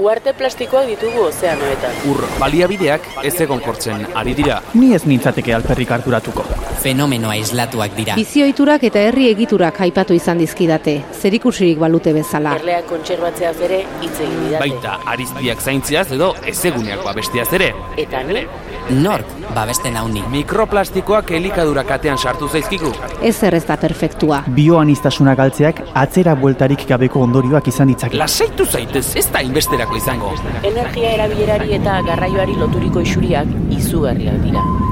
Uarte plastikoak ditugu ozeanoetan. Ur baliabideak ez egonkortzen ari dira. Ni ez nintzateke alperrik harturatuko. Fenomeno aislatuak dira. Bizioiturak eta herri egiturak aipatu izan dizkidate, zerikusirik balute bezala. Erleak kontserbatzeaz ere hitz egin didate. Baita ariztiak zaintziaz edo ezeguneak babestiaz ere. Eta ni, Nork babesten hauni. Mikroplastikoak elikadura katean sartu zaizkigu. Ez ez da perfektua. Bioanistasuna galtzeak atzera bueltarik gabeko ondorioak izan ditzake. Lasaitu zaitez, ez da inbesterako izango. energia erabilerari eta garraioari loturiko isuriak izugarriak dira.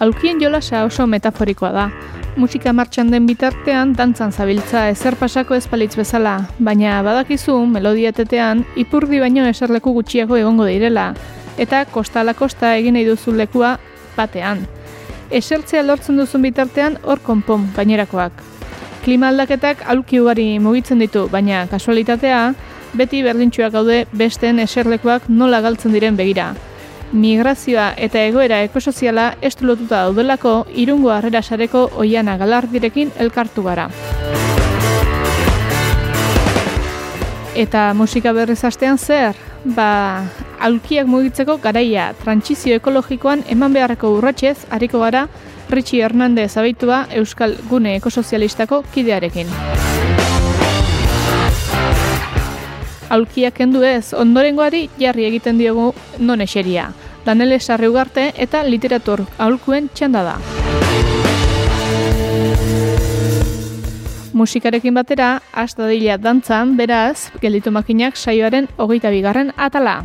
Aulkien jolasa oso metaforikoa da. Musika martxan den bitartean dantzan zabiltza ezer pasako ezpalitz bezala, baina badakizu melodiatetean ipurdi baino eserleku gutxiago egongo direla, eta kosta ala kosta egin nahi duzu lekua batean. Esertzea lortzen duzun bitartean hor konpon gainerakoak. Klima aldaketak aulki ugari mugitzen ditu, baina kasualitatea beti berdintxuak gaude besteen eserlekuak nola galtzen diren begira. Migrazioa eta egoera ekosoziala estu lotuta daudelako irungo harrera sareko oiana galardirekin elkartu gara. Eta musika berriz astean zer? Ba, aulkiak mugitzeko garaia trantsizio ekologikoan eman beharreko urratsez ariko gara Richie Hernandez abeitua Euskal Gune Ekosozialistako kidearekin. Aulkiak kendu ez, ondorengoari jarri egiten diogu non eseria. Danele Sarri Ugarte eta literatur aulkuen txanda da. Musikarekin batera, hasta dila dantzan, beraz, gelditu makinak saioaren hogeita bigarren atala.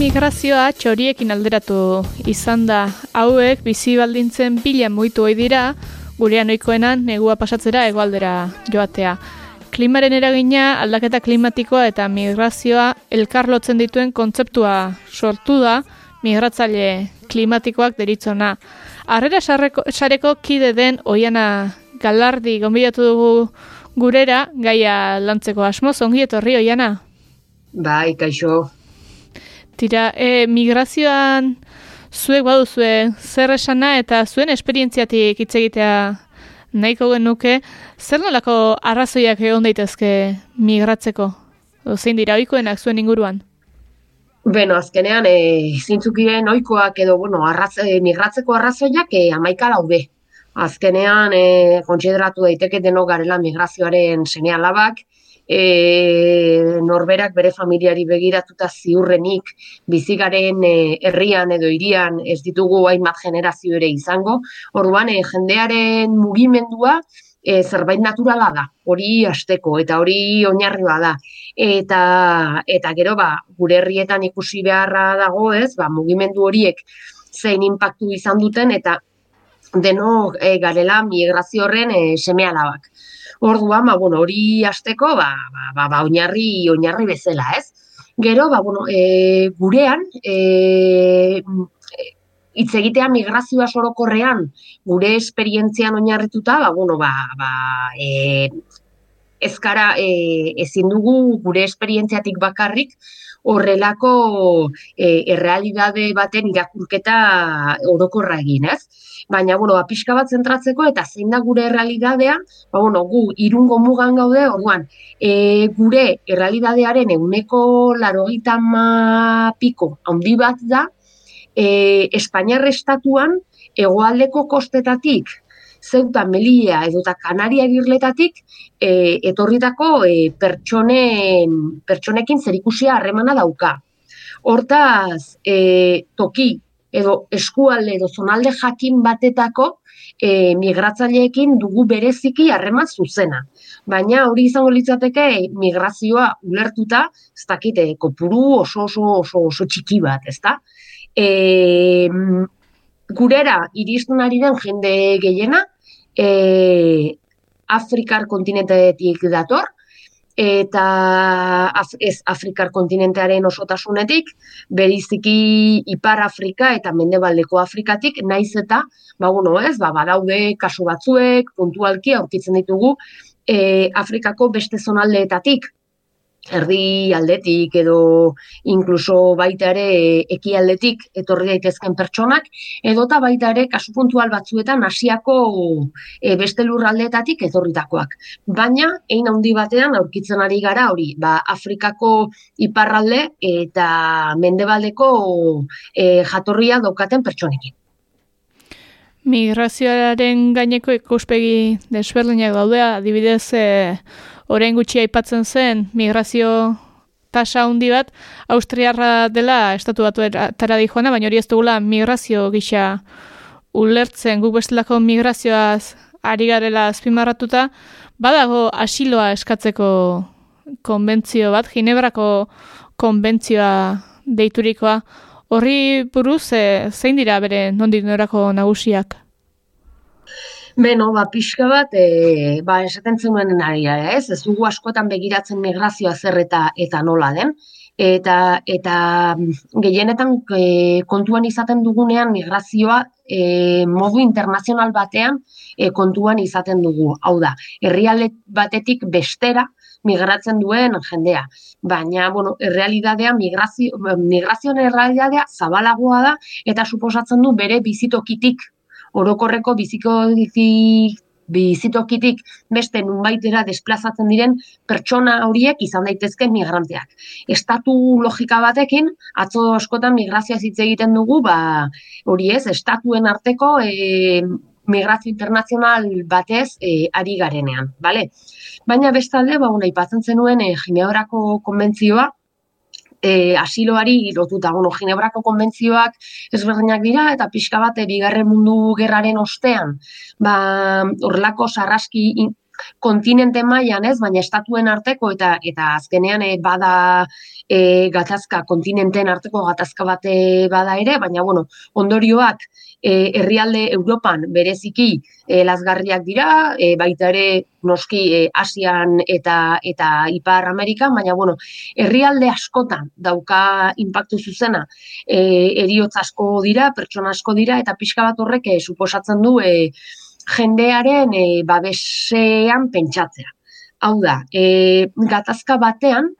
Migrazioa txoriekin alderatu izan da hauek bizi baldintzen bila mugitu ohi dira gurean ohikoenan negua pasatzera hegoaldera joatea. Klimaren eragina, aldaketa klimatikoa eta migrazioa elkarlotzen dituen kontzeptua sortu da migratzaile klimatikoak deritzona. Harrera sarreko, sareko kide den oiana galardi gonbidatu dugu gurera gaia lantzeko asmoz ongi etorri oiana. Bai, kaixo. Tira, e, migrazioan zuek baduzue zer esana eta zuen esperientziatik hitz egitea nahiko genuke, zer nolako arrazoiak egon daitezke migratzeko? O, zein dira ohikoenak zuen inguruan? Beno, azkenean, e, zintzuk diren oikoak edo, bueno, arraz, e, migratzeko arrazoiak e, amaika daude. Azkenean, e, kontsideratu daiteke denok garela migrazioaren sene alabak, e, norberak bere familiari begiratuta ziurrenik bizigaren e, herrian edo hirian ez ditugu hainbat generazio ere izango. Orduan, e, jendearen mugimendua e, zerbait naturala da, hori asteko eta hori oinarria da. Eta, eta gero ba, gure herrietan ikusi beharra dago ez, ba, mugimendu horiek zein inpaktu izan duten eta denok e, garela migrazio horren e, seme alabak. Orduan, ba, bueno, hori asteko, ba, ba, ba, ba, oinarri, oinarri bezala, ez? Gero, ba, bueno, e, gurean, e, hitz egitea migrazioa sorokorrean, gure esperientzian oinarrituta, ba, bueno, ba, ba, e, ezkara e, ezin dugu gure esperientziatik bakarrik horrelako e, errealidade baten irakurketa orokorra egin, ez? Baina, bueno, ba, pixka bat zentratzeko eta zein da gure errealidadea, ba, bueno, gu irungo mugan gaude, orduan, e, gure errealidadearen eguneko larogita piko handi bat da, e, Espainiar estatuan hegoaldeko kostetatik Zeuta, Melia edo eta Kanaria girletatik e, etorritako e, pertsonen, pertsonekin zerikusia harremana dauka. Hortaz, e, toki edo eskualde edo zonalde jakin batetako e, migratzaileekin dugu bereziki harreman zuzena. Baina hori izango litzateke migrazioa ulertuta, ez dakite, kopuru oso oso oso oso txiki bat, ezta? E, gurera iristen ari den jende gehiena, e, Afrikar kontinentetik dator, eta af, ez Afrikar kontinentearen osotasunetik, beriziki Ipar Afrika eta Mendebaldeko Afrikatik, naiz eta, ba, bueno, ez, ba, badaude kasu batzuek, puntualki aurkitzen ditugu, e, Afrikako beste zonaldeetatik, erdi aldetik edo inkluso baita ere ekialdetik etorri daitezken pertsonak edota baita ere kasu puntual batzuetan Asiako e, beste lurraldeetatik etorritakoak. Baina ein handi batean aurkitzen ari gara hori, ba Afrikako iparralde eta mendebaldeko e, jatorria daukaten pertsonekin. Migrazioaren gaineko ikuspegi desberdinak daudea, adibidez, e, orain gutxi aipatzen zen migrazio tasa handi bat Austriarra dela estatu batu tara dijoana, baina hori ez dugula migrazio gisa ulertzen guk bestelako migrazioaz ari garela azpimarratuta, badago asiloa eskatzeko konbentzio bat, Ginebrako konbentzioa deiturikoa, horri buruz e, zein dira bere nondik norako nagusiak? Beno, ba, pixka bat, e, ba, esaten zenuen ari ez? Ez dugu askotan begiratzen migrazioa zer eta, eta nola den. Eta, eta mm, gehienetan e, kontuan izaten dugunean migrazioa e, modu internazional batean e, kontuan izaten dugu. Hau da, herrialde batetik bestera migratzen duen jendea. Baina, bueno, errealidadea, migrazio, migrazioen errealidadea zabalagoa da eta suposatzen du bere bizitokitik orokorreko biziko bizitokitik beste nunbaitera desplazatzen diren pertsona horiek izan daitezke migranteak. Estatu logika batekin, atzo askotan migrazioa hitz egiten dugu, ba, hori ez, estatuen arteko e, migrazio internazional batez e, ari garenean, bale? Baina bestalde, ba, una, ipatzen zenuen e, Gineorako konbentzioa, e, asiloari lotuta, bueno, Ginebrako konbentzioak ezberdinak dira, eta pixka bat, bigarren mundu gerraren ostean, ba, horrelako sarraski kontinente mailan ez, baina estatuen arteko eta eta azkenean e, bada e, gatazka kontinenteen arteko gatazka bate bada ere, baina bueno, ondorioak e, herrialde Europan bereziki e, lasgarriak dira, e, baita ere noski e, Asian eta eta Ipar Amerikan, baina bueno, herrialde askotan dauka inpaktu zuzena. E, eriotz asko dira, pertsona asko dira eta pixka bat horrek e, suposatzen du e, jendearen e, babesean pentsatzea. Hau da, e, gatazka batean,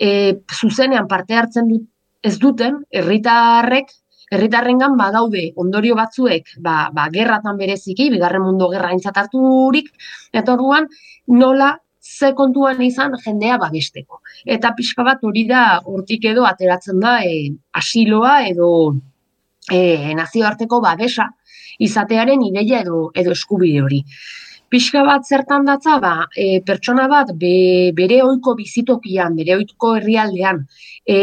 e, zuzenean parte hartzen dut, ez duten, herritarrek herritarrengan badaude ondorio batzuek, ba, ba gerratan bereziki, bigarren mundu gerra aintzat harturik, eta orduan nola ze kontuan izan jendea babesteko. Eta pixka bat hori da hortik edo ateratzen da e, asiloa edo e, nazioarteko babesa izatearen ideia edo, edo eskubide hori pixka bat zertan datza, ba, e, pertsona bat be, bere oiko bizitokian, bere oiko herrialdean, e,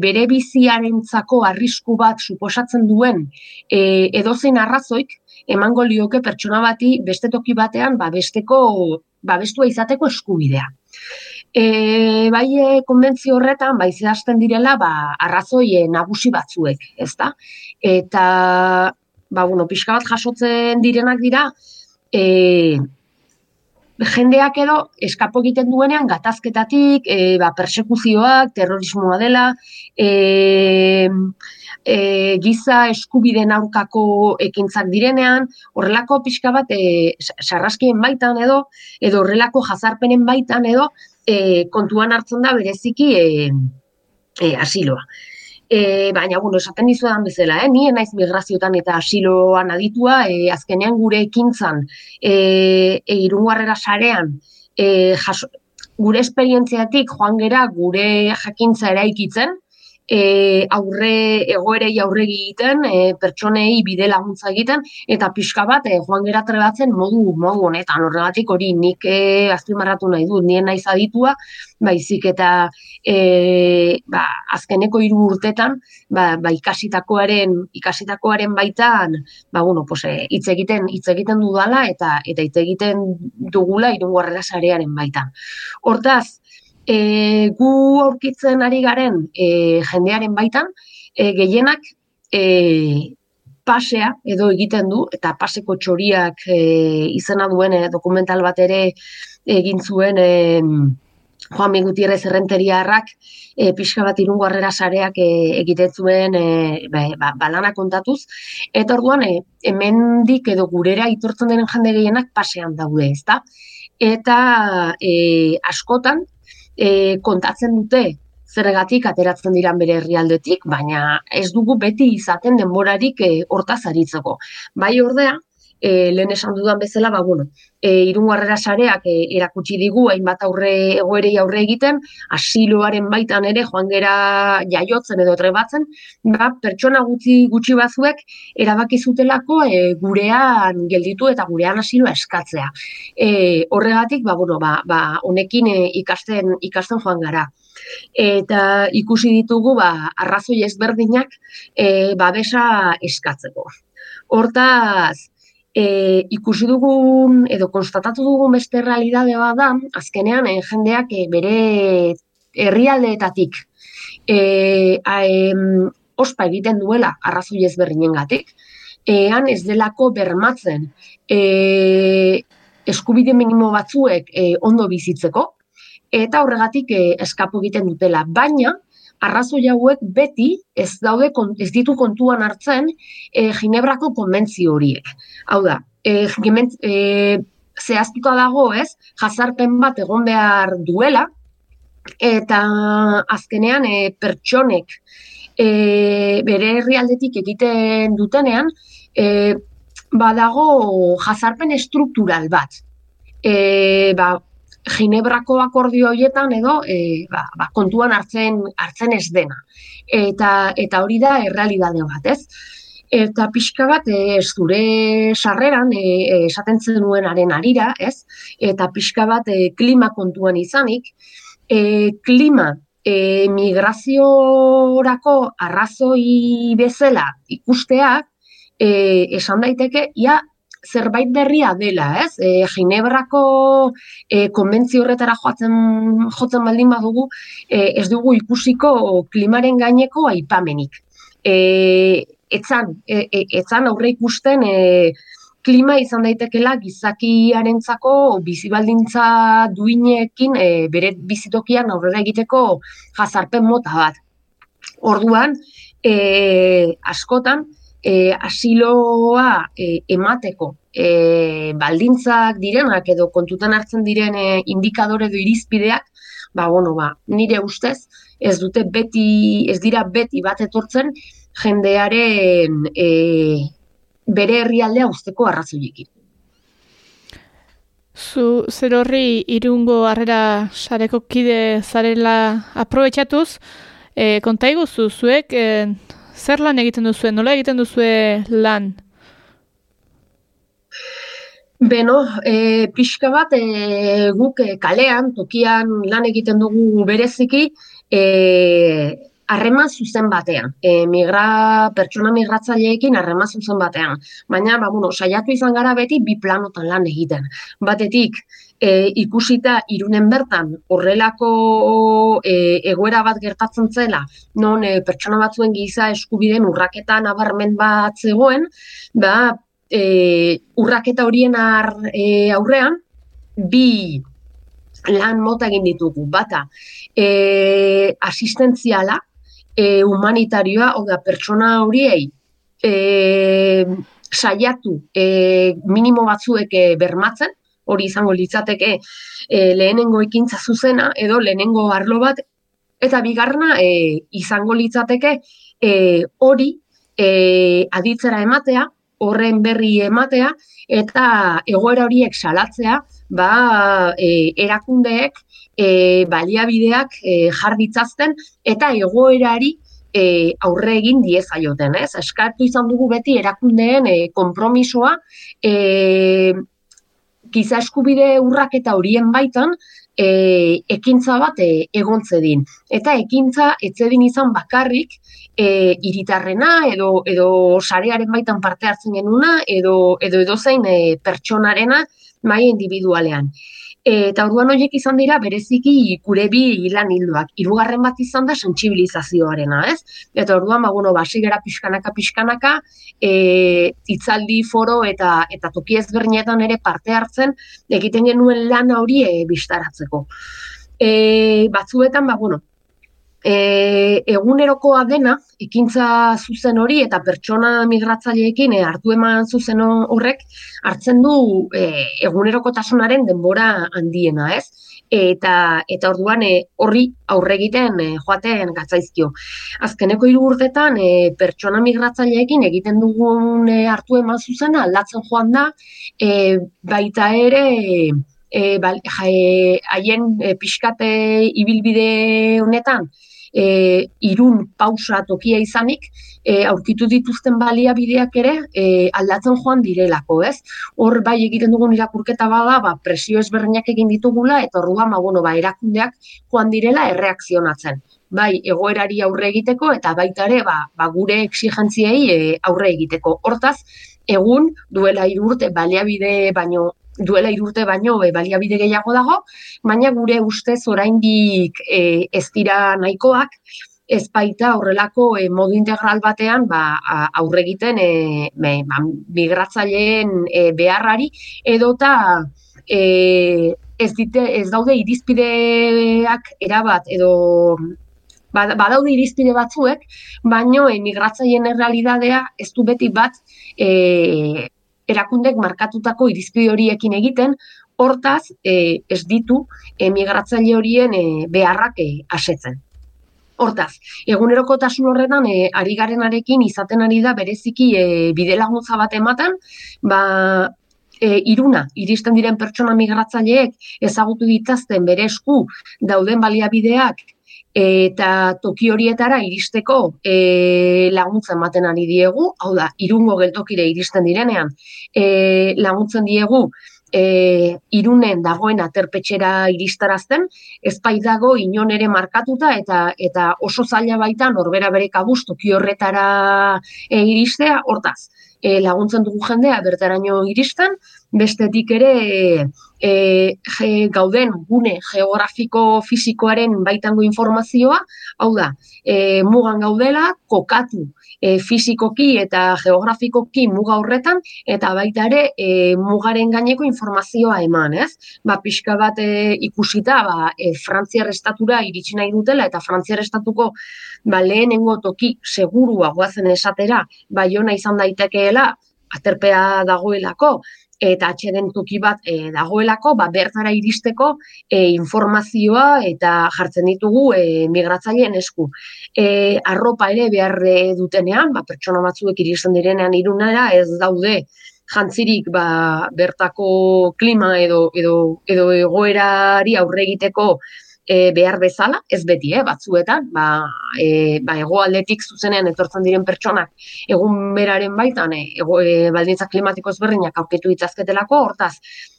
bere biziarentzako arrisku bat suposatzen duen e, edozein arrazoik, emango lioke pertsona bati beste toki batean ba, besteko, ba, bestua izateko eskubidea. E, bai, e, konbentzio horretan, bai, zehazten direla, ba, arrazoie nagusi batzuek, ezta? Eta, ba, bueno, pixka bat jasotzen direnak dira, e, jendeak edo eskapo egiten duenean gatazketatik, e, ba, persekuzioak, terrorismoa dela, e, e, giza eskubiden aurkako ekintzak direnean, horrelako pixka bat e, sarraskien baitan edo, edo horrelako jazarpenen baitan edo, e, kontuan hartzen da bereziki e, e, asiloa. E, baina, bueno, esaten dizudan bezala, eh? nien naiz migraziotan eta asiloan aditua, e, azkenean gure ekintzan, e, e, irungarrera sarean, e, jaso, gure esperientziatik joan gera gure jakintza eraikitzen, e, aurre egoerei aurre egiten, e, pertsonei bide laguntza egiten eta pixka bat e, joan gera trebatzen modu modu honetan. Horregatik hori nik e, azpimarratu nahi dut, nien naiz aditua, baizik eta e, ba, azkeneko hiru urtetan ba, ba, ikasitakoaren ikasitakoaren baitan ba bueno, pues e, hitz egiten hitz egiten dudala eta eta hitz egiten dugula irungo sarearen baitan. Hortaz, e, gu aurkitzen ari garen e, jendearen baitan, e, gehienak e, pasea edo egiten du, eta paseko txoriak e, izena duen e, dokumental bat ere egin zuen e, Juan Migutierrez errenteriarrak e, pixka bat irungo harrera sareak e, egiten zuen e, ba, ba, balana kontatuz. Eta orduan, e, hemendik edo gurera itortzen denen jende gehienak pasean daude, ezta? Eta e, askotan, e, kontatzen dute zergatik ateratzen diran bere herrialdetik, baina ez dugu beti izaten denborarik e, hortaz aritzeko. Bai ordea, e, lehen esan dudan bezala, ba, bueno, e, irungo harrera sareak e, erakutsi digu, hainbat aurre egoerei aurre egiten, asiloaren baitan ere, joan gera jaiotzen edo trebatzen, ba, pertsona gutxi gutxi bazuek erabaki zutelako e, gurean gelditu eta gurean asiloa eskatzea. E, horregatik, ba, bueno, ba, ba, honekin e, ikasten, ikasten joan gara. Eta ikusi ditugu ba, arrazoi ezberdinak e, babesa eskatzeko. Hortaz, e, ikusi dugun edo konstatatu dugun beste realidade bat da, azkenean e, jendeak e, bere herrialdeetatik e, ospa egiten duela arrazoi ezberdinen gatik, ean ez delako bermatzen e, eskubide minimo batzuek e, ondo bizitzeko, eta horregatik e, eskapo egiten dutela. Baina, arrazoi hauek beti ez daude ez ditu kontuan hartzen e, Ginebrako konbentzio horiek. Hau da, e, e, zehaztuta dago, ez? Jazarpen bat egon behar duela eta azkenean e, pertsonek e, bere herrialdetik egiten dutenean e, badago jazarpen estruktural bat. E, ba, Ginebrako akordio horietan edo e, ba, ba, kontuan hartzen hartzen ez dena. Eta eta hori da errealitate bat, ez? Eta pixka bat e, zure sarreran e, e, esaten zenuenaren arira, ez? Eta pixka bat e, klima kontuan izanik, e, klima e, migraziorako arrazoi bezala ikusteak e, esan daiteke ia zerbait berria dela, ez? E, Ginebrako e, konbentzio horretara joatzen jotzen baldin badugu, e, ez dugu ikusiko klimaren gaineko aipamenik. E, etzan, e, e, etzan aurre ikusten e, klima izan daitekela gizakiarentzako bizi baldintza duinekin e, bere bizitokian aurrera egiteko jazarpen mota bat. Orduan, e, askotan, e, asiloa e, emateko e, baldintzak direnak edo kontutan hartzen diren e, indikadore edo irizpideak, ba, bueno, ba, nire ustez, ez dute beti, ez dira beti bat etortzen jendearen e, bere herrialdea usteko arrazoiekin. Zu zer horri irungo harrera sareko kide zarela aprobetsatuz, e, konta iguzu, zuek e, zer lan egiten duzue, nola egiten duzue lan? Beno, e, pixka bat e, guk e, kalean, tokian lan egiten dugu bereziki, e, harreman zuzen batean. E, migra, pertsona migratzaileekin harreman zuzen batean. Baina, ba, bueno, saiatu izan gara beti bi planotan lan egiten. Batetik, e, ikusita irunen bertan horrelako e, egoera bat gertatzen zela, non e, pertsona batzuen giza eskubideen urraketa nabarmen bat zegoen, ba, e, urraketa horien ar, e, aurrean, bi lan mota egin ditugu. Bata, e, asistentziala, e, humanitarioa, hau da, pertsona horiei, e, saiatu e, minimo batzuek e, bermatzen, hori izango litzateke e, lehenengo ekintza zuzena edo lehenengo arlo bat eta bigarrena e, izango litzateke e, hori e, aditzera ematea, horren berri ematea eta egoera horiek salatzea, ba e, erakundeek e, baliabideak e, jar ditzazten eta egoerari e, aurre egin diezaioten, ez? Eskartu izan dugu beti erakundeen e, konpromisoa e, giza eskubide urraketa horien baitan e, ekintza bat e, egontze din. Eta ekintza etzedin izan bakarrik e, iritarrena edo edo sarearen baitan parte hartzen genuna edo edo edozein e, pertsonarena mai individualean. Eta orduan horiek izan dira bereziki gure bi lan hilduak. Hirugarren bat izan da sentsibilizazioarena, ez? Eta orduan ba bueno, basi gara pixkanaka pixkanaka, eh itzaldi foro eta eta toki ezberdinetan ere parte hartzen egiten genuen lan hori e, bistaratzeko. Eh batzuetan ba bueno, e, egunerokoa dena, ekintza zuzen hori eta pertsona migratzaileekin e, hartu eman zuzen horrek hartzen du e, egunerokotasunaren denbora handiena, ez? Eta eta orduan e, horri aurre egiten e, joaten gatzaizkio. Azkeneko hiru urtetan e, pertsona migratzaileekin egiten dugun e, hartu eman zuzena aldatzen joan da e, baita ere e, haien e, pixkate ibilbide honetan e, irun pausa tokia izanik, e, aurkitu dituzten baliabideak ere e, aldatzen joan direlako, ez? Hor bai egiten dugun irakurketa bada, ba, presio ezberdinak egin ditugula, eta orduan, ba, bueno, ba, erakundeak joan direla erreakzionatzen. Bai, egoerari aurre egiteko, eta baita ere, ba, ba gure exigentziei e, aurre egiteko. Hortaz, egun duela irurte baliabide baino duela irurte baino e, baliabide gehiago dago, baina gure ustez oraindik e, ez dira nahikoak, ez baita horrelako e, modu integral batean ba, aurre egiten e, ba, migratzaileen e, beharrari, edota e, ez, dite, ez daude irizpideak erabat, edo ba, badaude irizpide batzuek, baino emigratzaileen errealidadea ez du beti bat e, erakundek markatutako irizpide horiekin egiten, hortaz e, ez ditu emigratzaile horien e, beharrak e, asetzen. Hortaz, egunerokotasun horretan e, ari garenarekin izaten ari da bereziki e, bide laguntza bat ematen, ba, e, iruna, iristen diren pertsona migratzaileek ezagutu ditazten bere esku dauden baliabideak eta toki horietara iristeko e, laguntza ematen ari diegu, hau da, irungo geltokire iristen direnean, e, laguntzen diegu e, irunen dagoen aterpetxera iristarazten, ez dago inon ere markatuta eta eta oso zaila baita norbera bere kabuz toki horretara e, iristea, hortaz, e, laguntzen dugu jendea bertaraino iristen, bestetik ere e, gauden gune geografiko fisikoaren baitango informazioa, hau da, e, mugan gaudela, kokatu e, fisikoki eta geografikoki muga horretan, eta baita ere e, mugaren gaineko informazioa eman, ez? Ba, pixka bat e, ikusita, ba, e, Frantziar estatura iritsi nahi dutela, eta Frantziar estatuko ba, lehenengo toki segurua guazen esatera, ba, jona izan daitekeela, aterpea dagoelako, eta atxeden toki bat e, dagoelako, ba, bertara iristeko e, informazioa eta jartzen ditugu e, migratzaileen esku. E, arropa ere behar dutenean, ba, pertsona batzuek iristen direnean irunara, ez daude jantzirik ba, bertako klima edo, edo, edo egoerari aurre egiteko e, behar bezala, ez beti, eh, batzuetan, ba, e, ba, egoaldetik zuzenean etortzen diren pertsonak egun beraren baitan, e, ego, e, baldintza klimatiko ezberdinak aurkitu ditzazketelako, hortaz,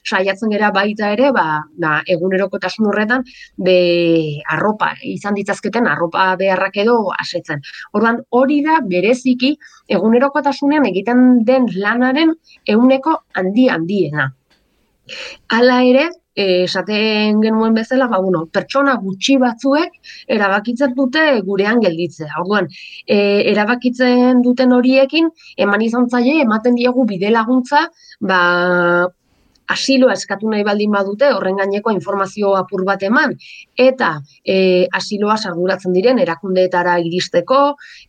saiatzen gera baita ere, ba, ba, egunerokotasun horretan, be, arropa, izan ditzazketen arropa beharrak edo asetzen. Orduan, hori da bereziki egunerokotasunean egiten den lanaren euneko handi handiena. Hala ere, esaten genuen bezala, ba, bueno, pertsona gutxi batzuek erabakitzen dute gurean gelditzea. Orduan, e, erabakitzen duten horiekin, eman izan zaie, ematen diegu bide laguntza, ba, asiloa eskatu nahi baldin badute, horren gaineko informazio apur bat eman, eta e, asiloa sarguratzen diren erakundeetara iristeko,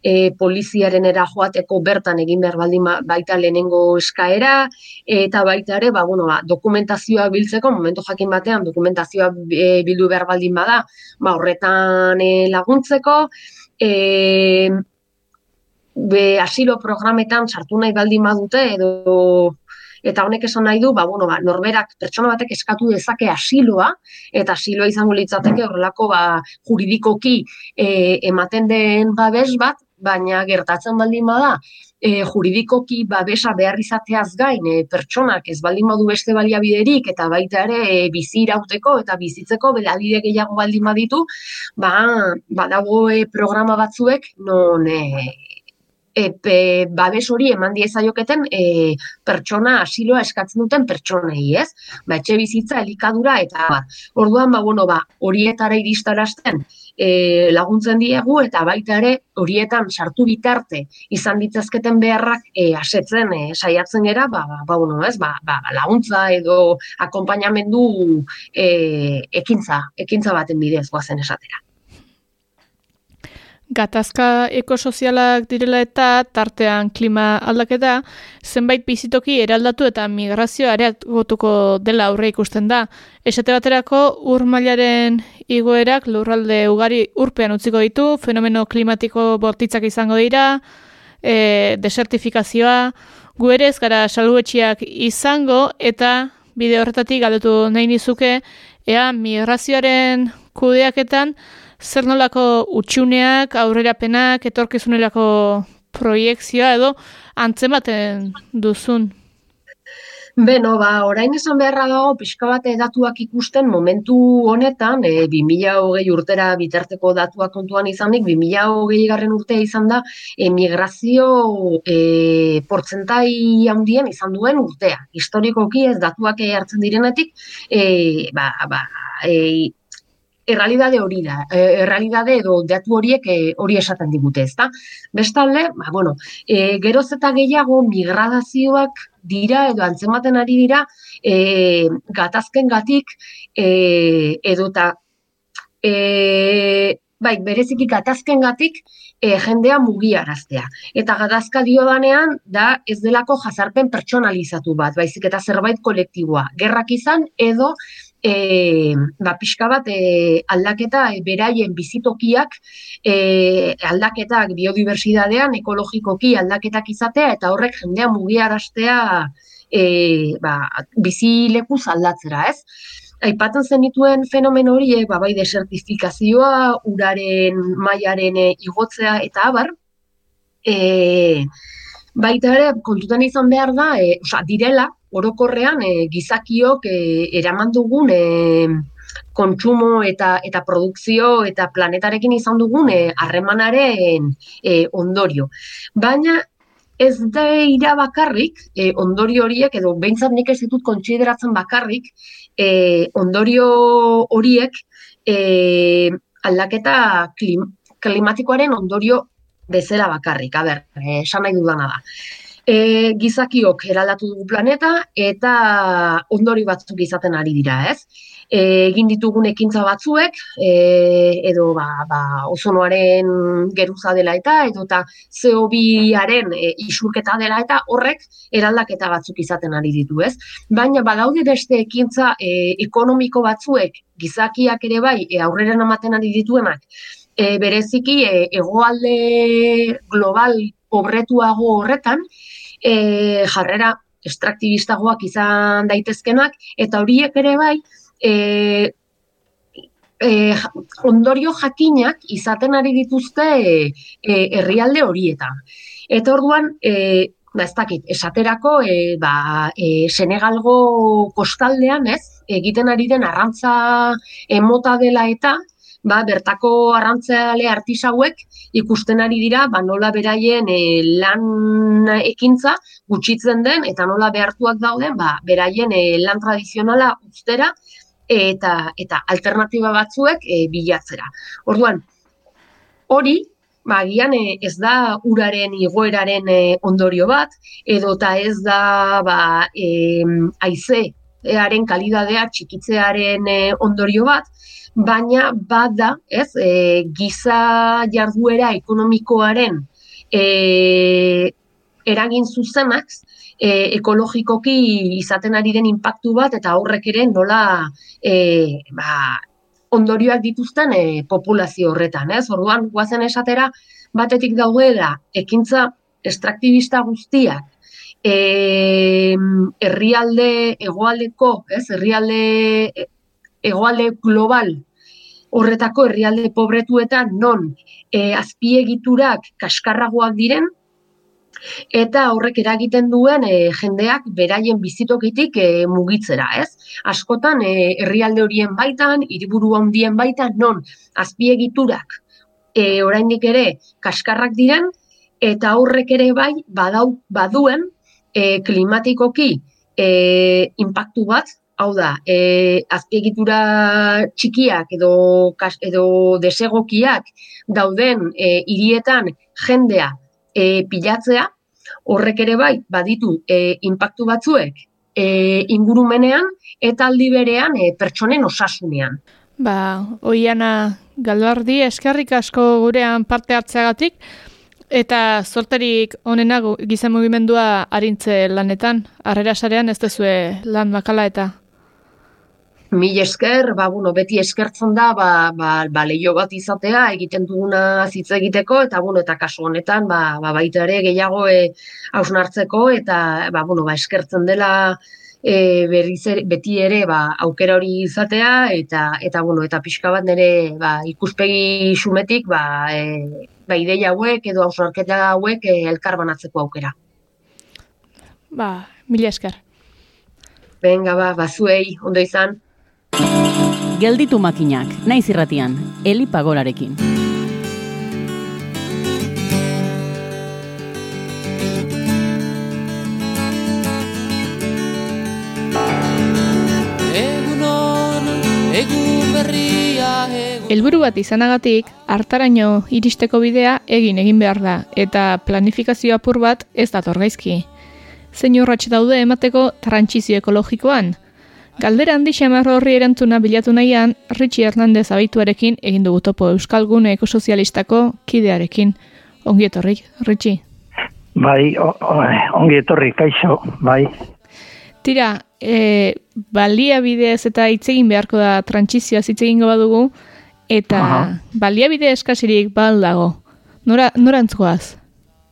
e, poliziaren era joateko bertan egin behar baldin ba, baita lehenengo eskaera, eta baita ere, ba, bueno, ba, dokumentazioa biltzeko, momentu jakin batean, dokumentazioa e, bildu behar baldin bada, ba, horretan e, laguntzeko, e, be, asilo programetan sartu nahi baldin badute, edo eta honek esan nahi du, ba, bueno, ba, norberak pertsona batek eskatu dezake asiloa, eta asiloa izango litzateke horrelako ba, juridikoki e, ematen den babes bat, baina gertatzen baldin bada, e, juridikoki babesa behar izateaz gain e, pertsonak ez baldin modu beste baliabiderik eta baita ere e, bizi irauteko eta bizitzeko belabide gehiago baldin baditu, ba, badago e, programa batzuek non e, epe, babes hori eman diezaioketen e, pertsona asiloa eskatzen duten pertsonei, ez? Ba, etxe bizitza, elikadura, eta ba, orduan, ba, bueno, ba, horietara iristarazten e, laguntzen diegu, eta baita ere horietan sartu bitarte izan ditzazketen beharrak e, asetzen, e, saiatzen gera, ba, ba, ba, bueno, ez? Ba, ba, laguntza edo akompainamendu e, ekintza, ekintza baten bidez guazen esatera. Gatazka ekosozialak direla eta tartean klima aldaketa, zenbait bizitoki eraldatu eta migrazio areagotuko dela aurre ikusten da. Esate baterako ur mailaren igoerak lurralde ugari urpean utziko ditu, fenomeno klimatiko bortitzak izango dira, e, desertifikazioa, gu ere gara salguetxiak izango eta bide horretatik galdetu nahi nizuke, ea migrazioaren kudeaketan, zer nolako utxuneak, aurrerapenak, etorkizunelako proiektzioa edo antzematen duzun? Beno, ba, orain esan beharra dago, pixka bat datuak ikusten momentu honetan, e, 2008 urtera bitarteko datuak kontuan izanik, 2008 garren urtea izan da, emigrazio e, portzentai handien izan duen urtea. Historikoki ez datuak hartzen direnetik, e, ba, ba, e, errealidade hori da, e, errealidade edo datu horiek e, hori esaten digute, ezta? Bestalde, ba, bueno, e, geroz eta gehiago migradazioak dira edo antzematen ari dira e, gatazken gatik e, edo eta e, bai, bereziki gatazken gatik e, jendea mugiaraztea. Eta gatazka dio danean, da ez delako jazarpen pertsonalizatu bat, baizik eta zerbait kolektiboa. Gerrak izan edo e, ba, pixka bat e, aldaketa e, beraien bizitokiak e, aldaketak biodibertsitatean ekologikoki aldaketak izatea eta horrek jendea mugiaraztea e, ba, bizi leku aldatzera, ez? Aipatzen zenituen fenomen horiek, ba, bai desertifikazioa, uraren mailaren e, igotzea eta abar, e, baita ere, kontutan izan behar da, e, oza, direla, orokorrean e, gizakiok e, eraman dugun e, kontsumo eta eta produkzio eta planetarekin izan dugun harremanaren e, ondorio. Baina ez da ira bakarrik, e, ondorio horiek, edo behintzat nik ez ditut kontsideratzen bakarrik, e, ondorio horiek e, aldaketa klim, klimatikoaren ondorio bezala bakarrik, a ber, esan nahi dudana da e, gizakiok eraldatu dugu planeta eta ondori batzuk izaten ari dira, ez? E, egin ditugun ekintza batzuek, e, edo ba, ba, ozonoaren geruza dela eta, edo eta CO2-aren e, isurketa dela eta horrek eraldaketa batzuk izaten ari ditu, ez? Baina badaude beste ekintza e, ekonomiko batzuek gizakiak ere bai e, aurrera ematen ari dituenak, e, bereziki e, egoalde global pobretuago horretan, e, jarrera estraktibistagoak izan daitezkenak, eta horiek ere bai, e, e, ondorio jakinak izaten ari dituzte e, herrialde horietan. Eta orduan, e, ba, ez dakit, esaterako, e, ba, e, Senegalgo kostaldean, ez, egiten ari den arrantza emota dela eta, ba, bertako arrantzale artisauek ikusten ari dira ba, nola beraien e, lan ekintza gutxitzen den eta nola behartuak dauden ba, beraien e, lan tradizionala ustera eta eta alternativa batzuek e, bilatzera. Orduan, hori ba, gian ez da uraren igoeraren ondorio bat, edo eta ez da ba, e, aize earen kalidadea txikitzearen ondorio bat, baina bada, ez, e, giza jarduera ekonomikoaren e, eragin zuzenak, e, ekologikoki izaten ari den inpaktu bat, eta horrek ere nola e, ba, ondorioak dituzten e, populazio horretan, ez? Orduan, guazen esatera, batetik daudela, ekintza estraktibista guztiak, e, herrialde hegoaldeko, ez, herrialde hegoalde global horretako herrialde pobretuetan non e, azpiegiturak kaskarragoak diren, eta horrek eragiten duen e, jendeak beraien bizitokitik e, mugitzera, ez? Askotan herrialde horien baitan, hiriburu handien baitan non azpiegiturak e, oraindik ere kaskarrak diren eta horrek ere bai badau baduen e, klimatikoki e, inpaktu bat Hau da, e, azpiegitura txikiak edo, edo desegokiak dauden e, hirietan jendea e, pilatzea, horrek ere bai, baditu e, inpaktu batzuek e, ingurumenean eta aldi berean e, pertsonen osasunean. Ba, oiana galdardi, eskerrik asko gurean parte hartzeagatik, eta sorterik onenago gizan mugimendua harintze lanetan, arrera sarean ez dezue lan bakala eta? Mil esker, ba, bueno, beti eskertzen da, ba, ba, ba lehio bat izatea, egiten duguna zitza egiteko, eta, bueno, eta kasu honetan, ba, ba baita ere gehiago e, hausnartzeko, eta, ba, bueno, ba, eskertzen dela e, ere, beti ere, ba, aukera hori izatea, eta, eta, bueno, eta pixka bat nire, ba, ikuspegi xumetik, ba, e, ba, ideia hauek, edo hausnarketa hauek, e, elkar banatzeko aukera. Ba, mila esker. Venga, ba, bazuei, ondo izan. Gelditu makinak, naiz irratian, Eli Pagolarekin. Elburu bat izanagatik, hartaraino iristeko bidea egin egin behar da, eta planifikazio apur bat ez dator gaizki. Zein urratxe daude emateko trantzizio ekologikoan, Galdera handi xamarro horri erantzuna bilatu nahian, Richie Hernandez abaituarekin egin dugu topo Euskal Gune Ekosozialistako kidearekin. Ongi etorri, Richie? Bai, ongi etorri, kaixo, bai. Tira, e, balia bidez eta itzegin beharko da trantzizioa zitzegingo badugu, eta Aha. balia bide eskasirik baldago. Nora, nora antzuaz?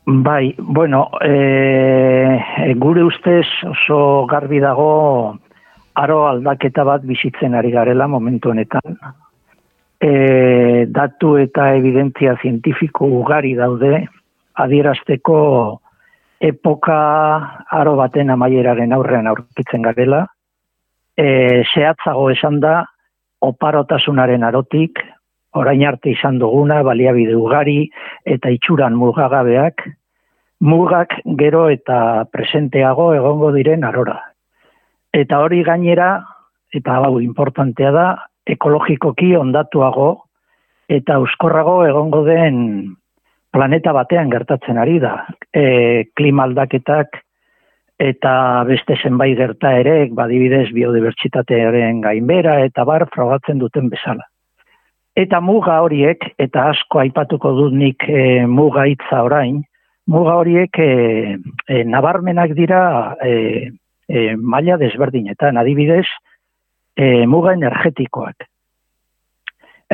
Bai, bueno, e, gure ustez oso garbi dago aro aldaketa bat bizitzen ari garela momentu honetan. E, datu eta evidentzia zientifiko ugari daude adierazteko epoka aro baten amaieraren aurrean aurkitzen garela. E, zehatzago esan da, oparotasunaren arotik, orain arte izan duguna, baliabide ugari eta itxuran mugagabeak, mugak gero eta presenteago egongo diren arora. Eta hori gainera, eta hau importantea da, ekologikoki ondatuago eta euskorrago egongo den planeta batean gertatzen ari da. E, klima aldaketak eta beste zenbait gerta ere, badibidez biodibertsitatearen gainbera eta bar frogatzen duten bezala. Eta muga horiek, eta asko aipatuko dut nik e, muga hitza orain, muga horiek e, e, nabarmenak dira e, e, maila desberdinetan, adibidez, e, muga energetikoak.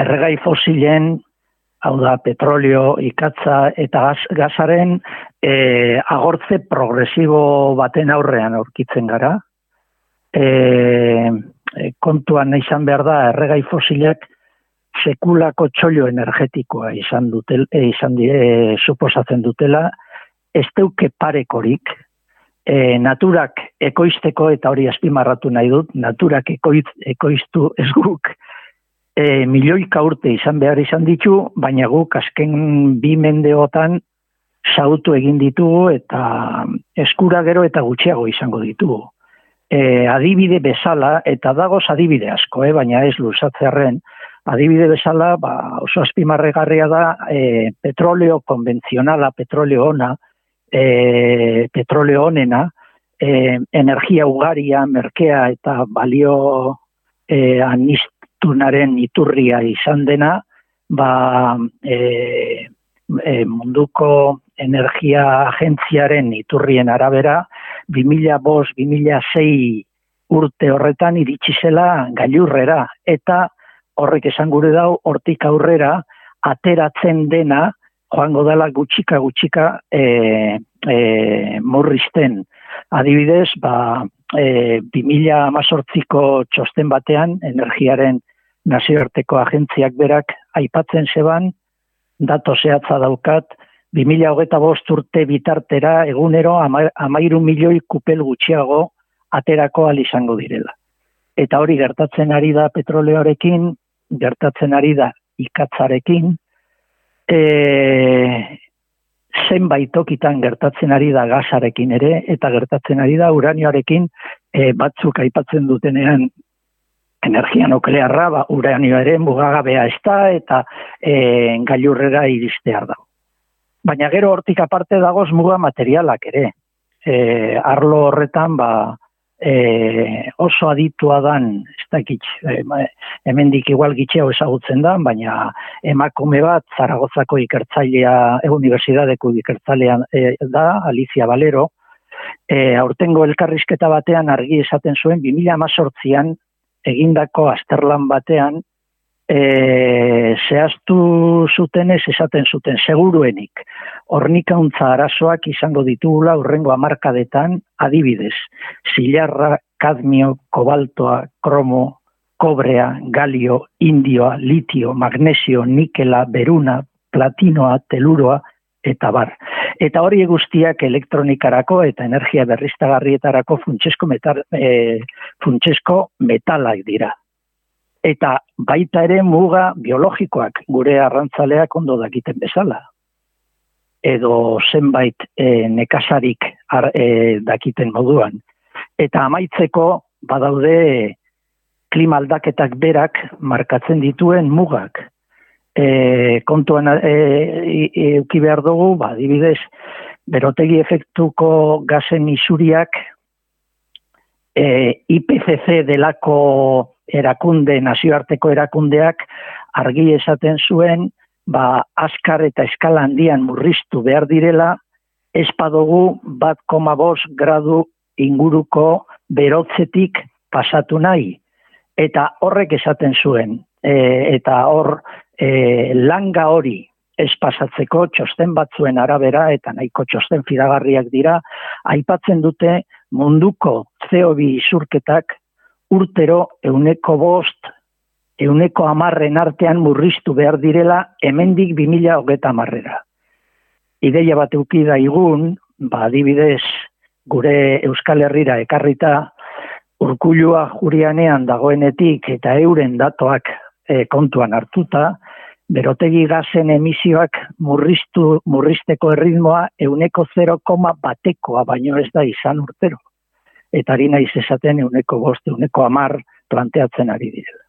Erregai fosilen, hau da, petrolio, ikatza eta gaz, gazaren e, agortze progresibo baten aurrean aurkitzen gara. E, e, kontuan izan behar da, erregai fosilak sekulako txolio energetikoa izan, dutel, e, izan e, suposatzen dutela, ez deuke parekorik, e, naturak ekoizteko eta hori azpimarratu nahi dut, naturak ekoiz, ekoiztu ez guk e, milioika urte izan behar izan ditu, baina guk azken bi mendeotan sautu egin ditugu eta eskura gero eta gutxiago izango ditugu. E, adibide bezala, eta dagoz adibide asko, eh, baina ez luzatzearen, adibide bezala ba, oso azpimarregarria da e, petroleo konbentzionala, petroleo ona, e, petroleo honena, e, energia ugaria, merkea eta balio e, anistunaren iturria izan dena, ba, e, e, munduko energia agentziaren iturrien arabera, 2005-2006 urte horretan iritsi zela gailurrera, eta horrek esan gure dau, hortik aurrera, ateratzen dena, joango dela gutxika gutxika e, e, murrizten. Adibidez, ba, e, 2018ko txosten batean, energiaren nazioarteko agentziak berak aipatzen zeban, dato zehatza daukat, 2008 urte bitartera egunero ama, amairu milioi kupel gutxiago aterako izango direla. Eta hori gertatzen ari da petroleoarekin, gertatzen ari da ikatzarekin, e, zenbait tokitan gertatzen ari da gasarekin ere, eta gertatzen ari da uranioarekin e, batzuk aipatzen dutenean energia nuklearra, ba, uranio ere mugagabea ez da, eta e, gailurrera iristear da. Baina gero hortik aparte dagoz muga materialak ere. E, arlo horretan, ba, e, oso aditua dan, ez dakit, e, hemendik igual gitxeo ezagutzen da, baina emakume bat Zaragozako ikertzailea, e, universidadeko ikertzailea e, da, Alicia Valero, e, aurtengo elkarrizketa batean argi esaten zuen, 2000 amazortzian egindako asterlan batean, e, zehaztu zutenez esaten zuten seguruenik. Hornikauntza arazoak izango ditugula urrengo amarkadetan adibidez, zilarra, kadmio, kobaltoa, kromo, kobrea, galio, indioa, litio, magnesio, nikela, beruna, platinoa, teluroa, eta bar. Eta hori guztiak elektronikarako eta energia berriztagarrietarako funtsesko, metal, e, funtsesko metalak dira eta baita ere muga biologikoak gure arrantzaleak ondo dakiten bezala. Edo zenbait e, nekasarik ar, e, dakiten moduan. Eta amaitzeko badaude klima aldaketak berak markatzen dituen mugak. E, kontuan e, e, behar dugu, ba, dibidez, berotegi efektuko gazen isuriak e, IPCC delako erakunde, nazioarteko erakundeak argi esaten zuen, ba, askar eta eskala handian murriztu behar direla, espadogu bat koma gradu inguruko berotzetik pasatu nahi. Eta horrek esaten zuen, e, eta hor e, langa hori ez pasatzeko txosten batzuen arabera eta nahiko txosten fidagarriak dira, aipatzen dute munduko CO2 isurketak urtero euneko bost, euneko amarren artean murriztu behar direla hemendik 2000 hogeta amarrera. Ideia bat eukida igun, ba, adibidez, gure Euskal Herrira ekarrita, urkulua jurianean dagoenetik eta euren datoak e, kontuan hartuta, berotegi gazen emisioak murriztu, murrizteko erritmoa euneko 0, batekoa, baino ez da izan urtero eta ari naiz esaten euneko bost, euneko amar planteatzen ari direla.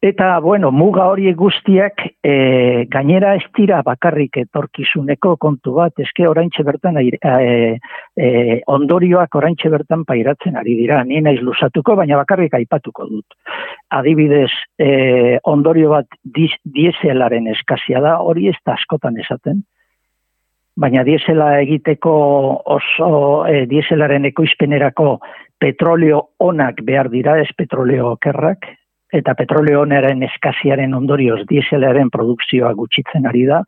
Eta, bueno, muga horiek guztiak e, gainera ez dira bakarrik etorkizuneko kontu bat, eske oraintxe bertan e, e, ondorioak oraintxe bertan pairatzen ari dira, ni naiz lusatuko, baina bakarrik aipatuko dut. Adibidez, e, ondorio bat dieselaren eskazia da, hori ez da askotan esaten, baina diesela egiteko oso e, dieselaren ekoizpenerako petroleo onak behar dira, ez petroleo okerrak, eta petroleo onaren eskaziaren ondorioz dieselaren produkzioa gutxitzen ari da,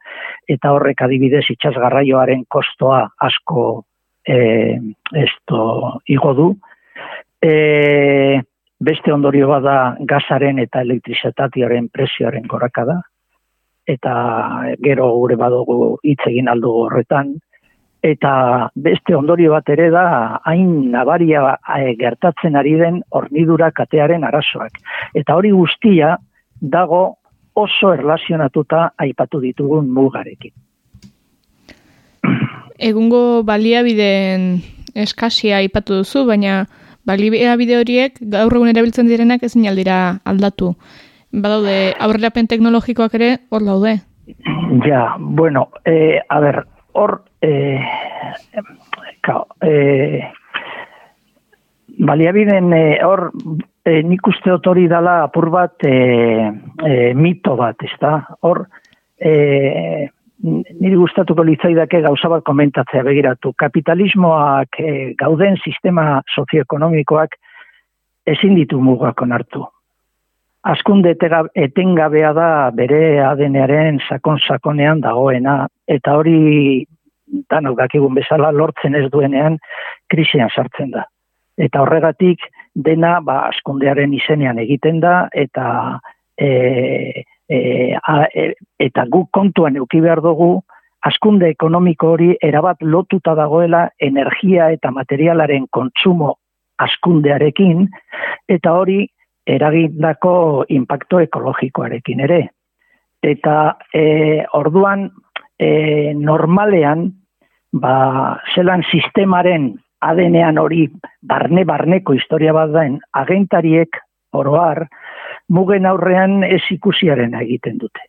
eta horrek adibidez itxasgarraioaren kostoa asko e, esto igo du. E, beste ondorio bada gazaren eta elektrizatatiaren prezioaren gorakada, eta gero gure badugu hitz egin aldu horretan eta beste ondorio bat ere da hain nabaria eh, gertatzen ari den hornidura katearen arazoak. Eta hori guztia dago oso erlazionatuta aipatu ditugun mugarekin. Egungo baliabideen eskasia aipatu duzu, baina baliabide horiek gaur egun erabiltzen direnak ezin aldira aldatu. Badaude aurrerapen teknologikoak ere hor daude. Ja, bueno, eh, a ver, hor eh, kao, eh, baliabiden eh, hor eh, nik uste otori dala apur bat eh, eh, mito bat, ez da? Hor eh, niri gustatuko litzaidake gauza bat komentatzea begiratu. Kapitalismoak eh, gauden sistema sozioekonomikoak ezin ditu mugak onartu askunde etengabea da bere adenearen sakon sakonean dagoena eta hori danok dakigun bezala lortzen ez duenean krisian sartzen da. Eta horregatik dena ba, askundearen izenean egiten da eta e, e, a, e, eta guk kontuan euki behar dugu askunde ekonomiko hori erabat lotuta dagoela energia eta materialaren kontsumo askundearekin eta hori eragindako impacto ekologikoarekin ere. Eta e, orduan e, normalean ba, zelan sistemaren adenean hori barne-barneko historia bat daen agentariek oroar mugen aurrean ez ikusiaren egiten dute.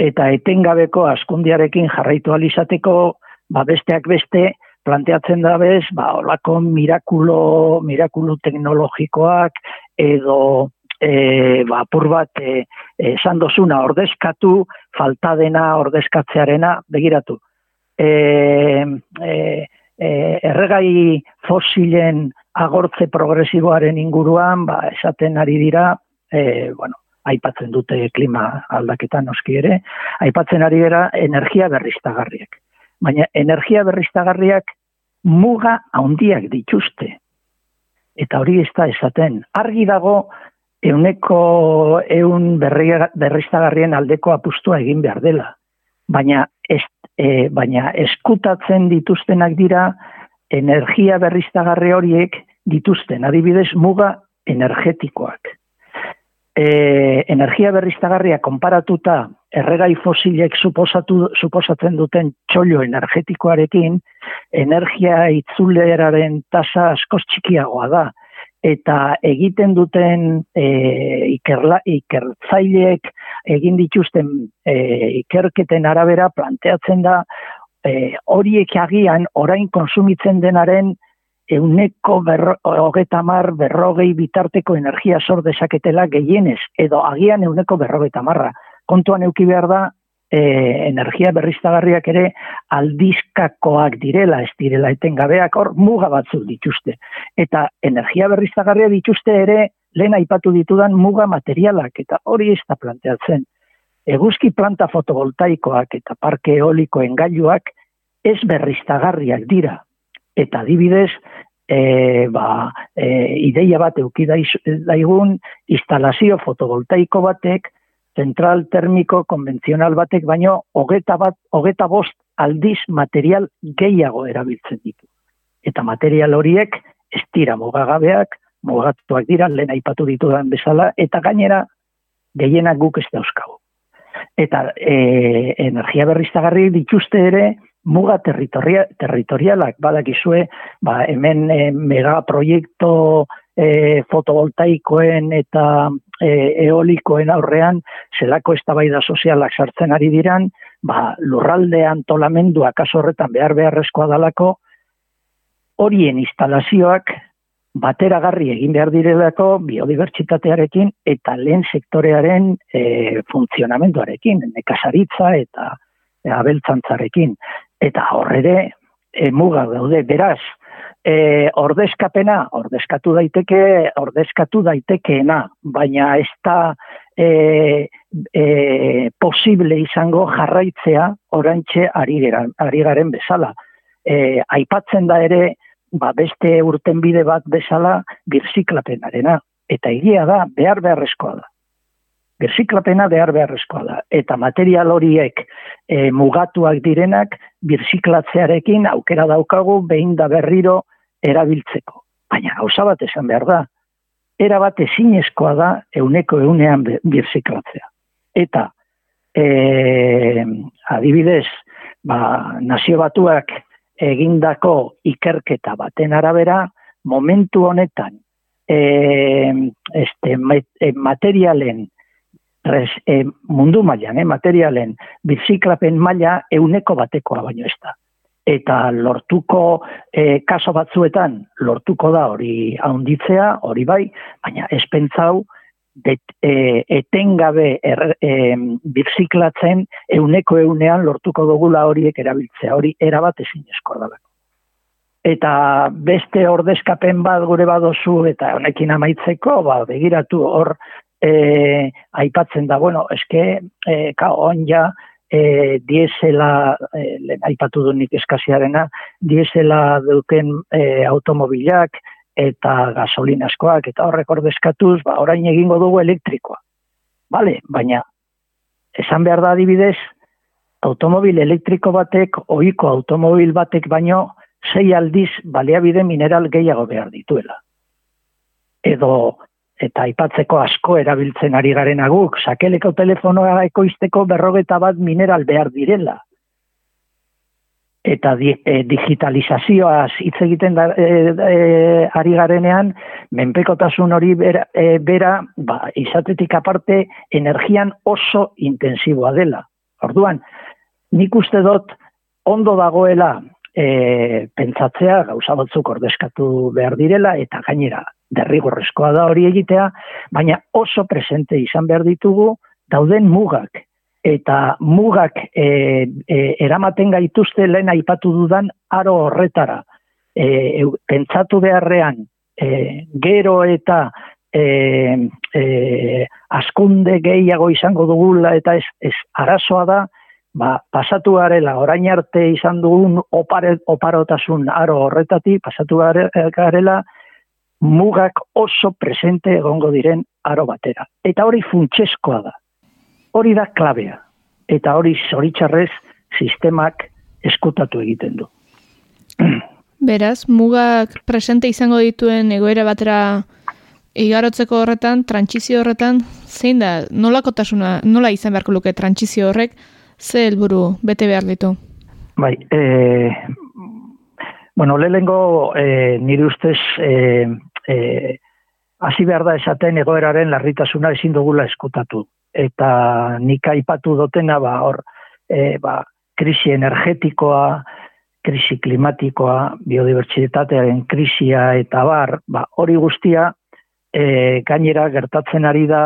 Eta etengabeko askundiarekin jarraitu alizateko ba, besteak beste planteatzen da bez, ba, olako mirakulo, mirakulo teknologikoak edo e, ba, pur bat e, esan dozuna ordezkatu, falta dena ordezkatzearena, begiratu. E, e, e, erregai fosilen agortze progresiboaren inguruan, ba, esaten ari dira, e, bueno, aipatzen dute klima aldaketan noski ere, aipatzen ari dira energia berriztagarriak baina energia berriztagarriak muga handiak dituzte. Eta hori ez da esaten. Argi dago euneko eun berriztagarrien aldeko apustua egin behar dela. Baina, ez, e, baina eskutatzen dituztenak dira energia berriztagarri horiek dituzten. Adibidez, muga energetikoak e, energia berriztagarria konparatuta erregai fosilek suposatu, suposatzen duten txollo energetikoarekin, energia itzuleraren tasa askoz txikiagoa da. Eta egiten duten e, ikerla, ikertzaileek egin dituzten e, ikerketen arabera planteatzen da e, horiek agian orain konsumitzen denaren euneko hogeta mar berrogei bitarteko energia sor dezaketela gehienez, edo agian euneko berrogeta marra. Kontuan euki behar da, e, energia berriztagarriak ere aldizkakoak direla, ez direla etengabeak hor muga batzuk dituzte. Eta energia berriztagarria dituzte ere lehen aipatu ditudan muga materialak, eta hori ez da planteatzen. Eguzki planta fotovoltaikoak eta parke eolikoen gailuak ez berriztagarriak dira, eta adibidez e, ba, e, ideia bat euki daigun instalazio fotovoltaiko batek zentral termiko konbentzional batek baino hogeta bat hogeta bost aldiz material gehiago erabiltzen ditu. Eta material horiek ez dira mugagabeak mugatuak dira lehen aipatu ditudan bezala eta gainera gehienak guk ez dauzkagu. Eta e, energia berriztagarri dituzte ere muga territoria, territorialak. Badakizue, ba, hemen e, mega proiektu e, fotovoltaikoen eta e, eolikoen aurrean zelako eztabaida sozialak sartzen ari diran, ba, lurralde antolamendua kaso horretan behar beharrezkoa dalako, horien instalazioak bateragarri egin behar direlako biodibertsitatearekin eta lehen sektorearen e, funtzionamenduarekin, nekasaritza eta abeltzantzarekin eta horrere e, muga daude beraz e, ordezkapena ordezkatu daiteke ordezkatu daitekeena baina ez da e, e, posible izango jarraitzea orantxe ari, ari garen bezala. E, aipatzen da ere ba, beste urten bide bat bezala birziklapenarena. Eta egia da behar beharrezkoa da. Birziklapena behar beharrezkoa da. Eta material horiek e, mugatuak direnak birziklatzearekin aukera daukagu behin da berriro erabiltzeko. Baina gauza bat esan behar da, era bat ezinezkoa da euneko eunean birziklatzea. Eta e, adibidez, ba, nazio batuak egindako ikerketa baten arabera, momentu honetan e, este, materialen res, e, mundu mailan, e, materialen, biziklapen maila euneko batekoa baino ez da. Eta lortuko e, kaso batzuetan, lortuko da hori haunditzea, hori bai, baina espentzau, bet, e, etengabe er, e, biziklatzen euneko eunean lortuko dugula horiek erabiltzea, hori erabat ezin eskordago. Eta beste ordezkapen bat gure badozu eta honekin amaitzeko, ba, begiratu hor e, aipatzen da, bueno, eske, e, ka, on ja, e, diesela, e, lehen aipatu du nik eskasiarena, diesela duken e, automobilak eta gasolinaskoak eta horrek ordezkatuz, ba, orain egingo dugu elektrikoa. Vale, baina esan behar da adibidez, automobil elektriko batek, ohiko automobil batek baino, sei aldiz baliabide mineral gehiago behar dituela. Edo eta aipatzeko asko erabiltzen ari garen aguk, sakeleko telefonoa ekoizteko berrogeta bat mineral behar direla. Eta di, e, digitalizazioaz hitz egiten da, e, e, ari garenean, menpekotasun hori bera, e, bera ba, izatetik aparte, energian oso intensiboa dela. Orduan, nik uste dut ondo dagoela e, pentsatzea gauza batzuk ordezkatu behar direla eta gainera derrigorrezkoa da hori egitea, baina oso presente izan behar ditugu dauden mugak. Eta mugak e, e, eramaten gaituzte lehen aipatu dudan aro horretara. E, pentsatu beharrean, e, gero eta e, e, askunde gehiago izango dugula eta ez, ez arazoa da, ba, pasatu garela, orain arte izan dugun opare, oparotasun aro horretatik, pasatu garela, mugak oso presente egongo diren aro batera. Eta hori funtseskoa da. Hori da klabea. Eta hori zoritxarrez sistemak eskutatu egiten du. Beraz, mugak presente izango dituen egoera batera igarotzeko horretan, trantzizio horretan, zein da, nolakotasuna, nola izan beharko luke trantzizio horrek, ze helburu bete behar ditu? Bai, e, bueno, lehengo e, nire ustez e, e, hasi behar da esaten egoeraren larritasuna ezin dugula eskutatu. Eta nik aipatu dotena, ba, hor, e, ba, krisi energetikoa, krisi klimatikoa, biodibertsitatearen krisia eta bar, ba, hori guztia e, gainera gertatzen ari da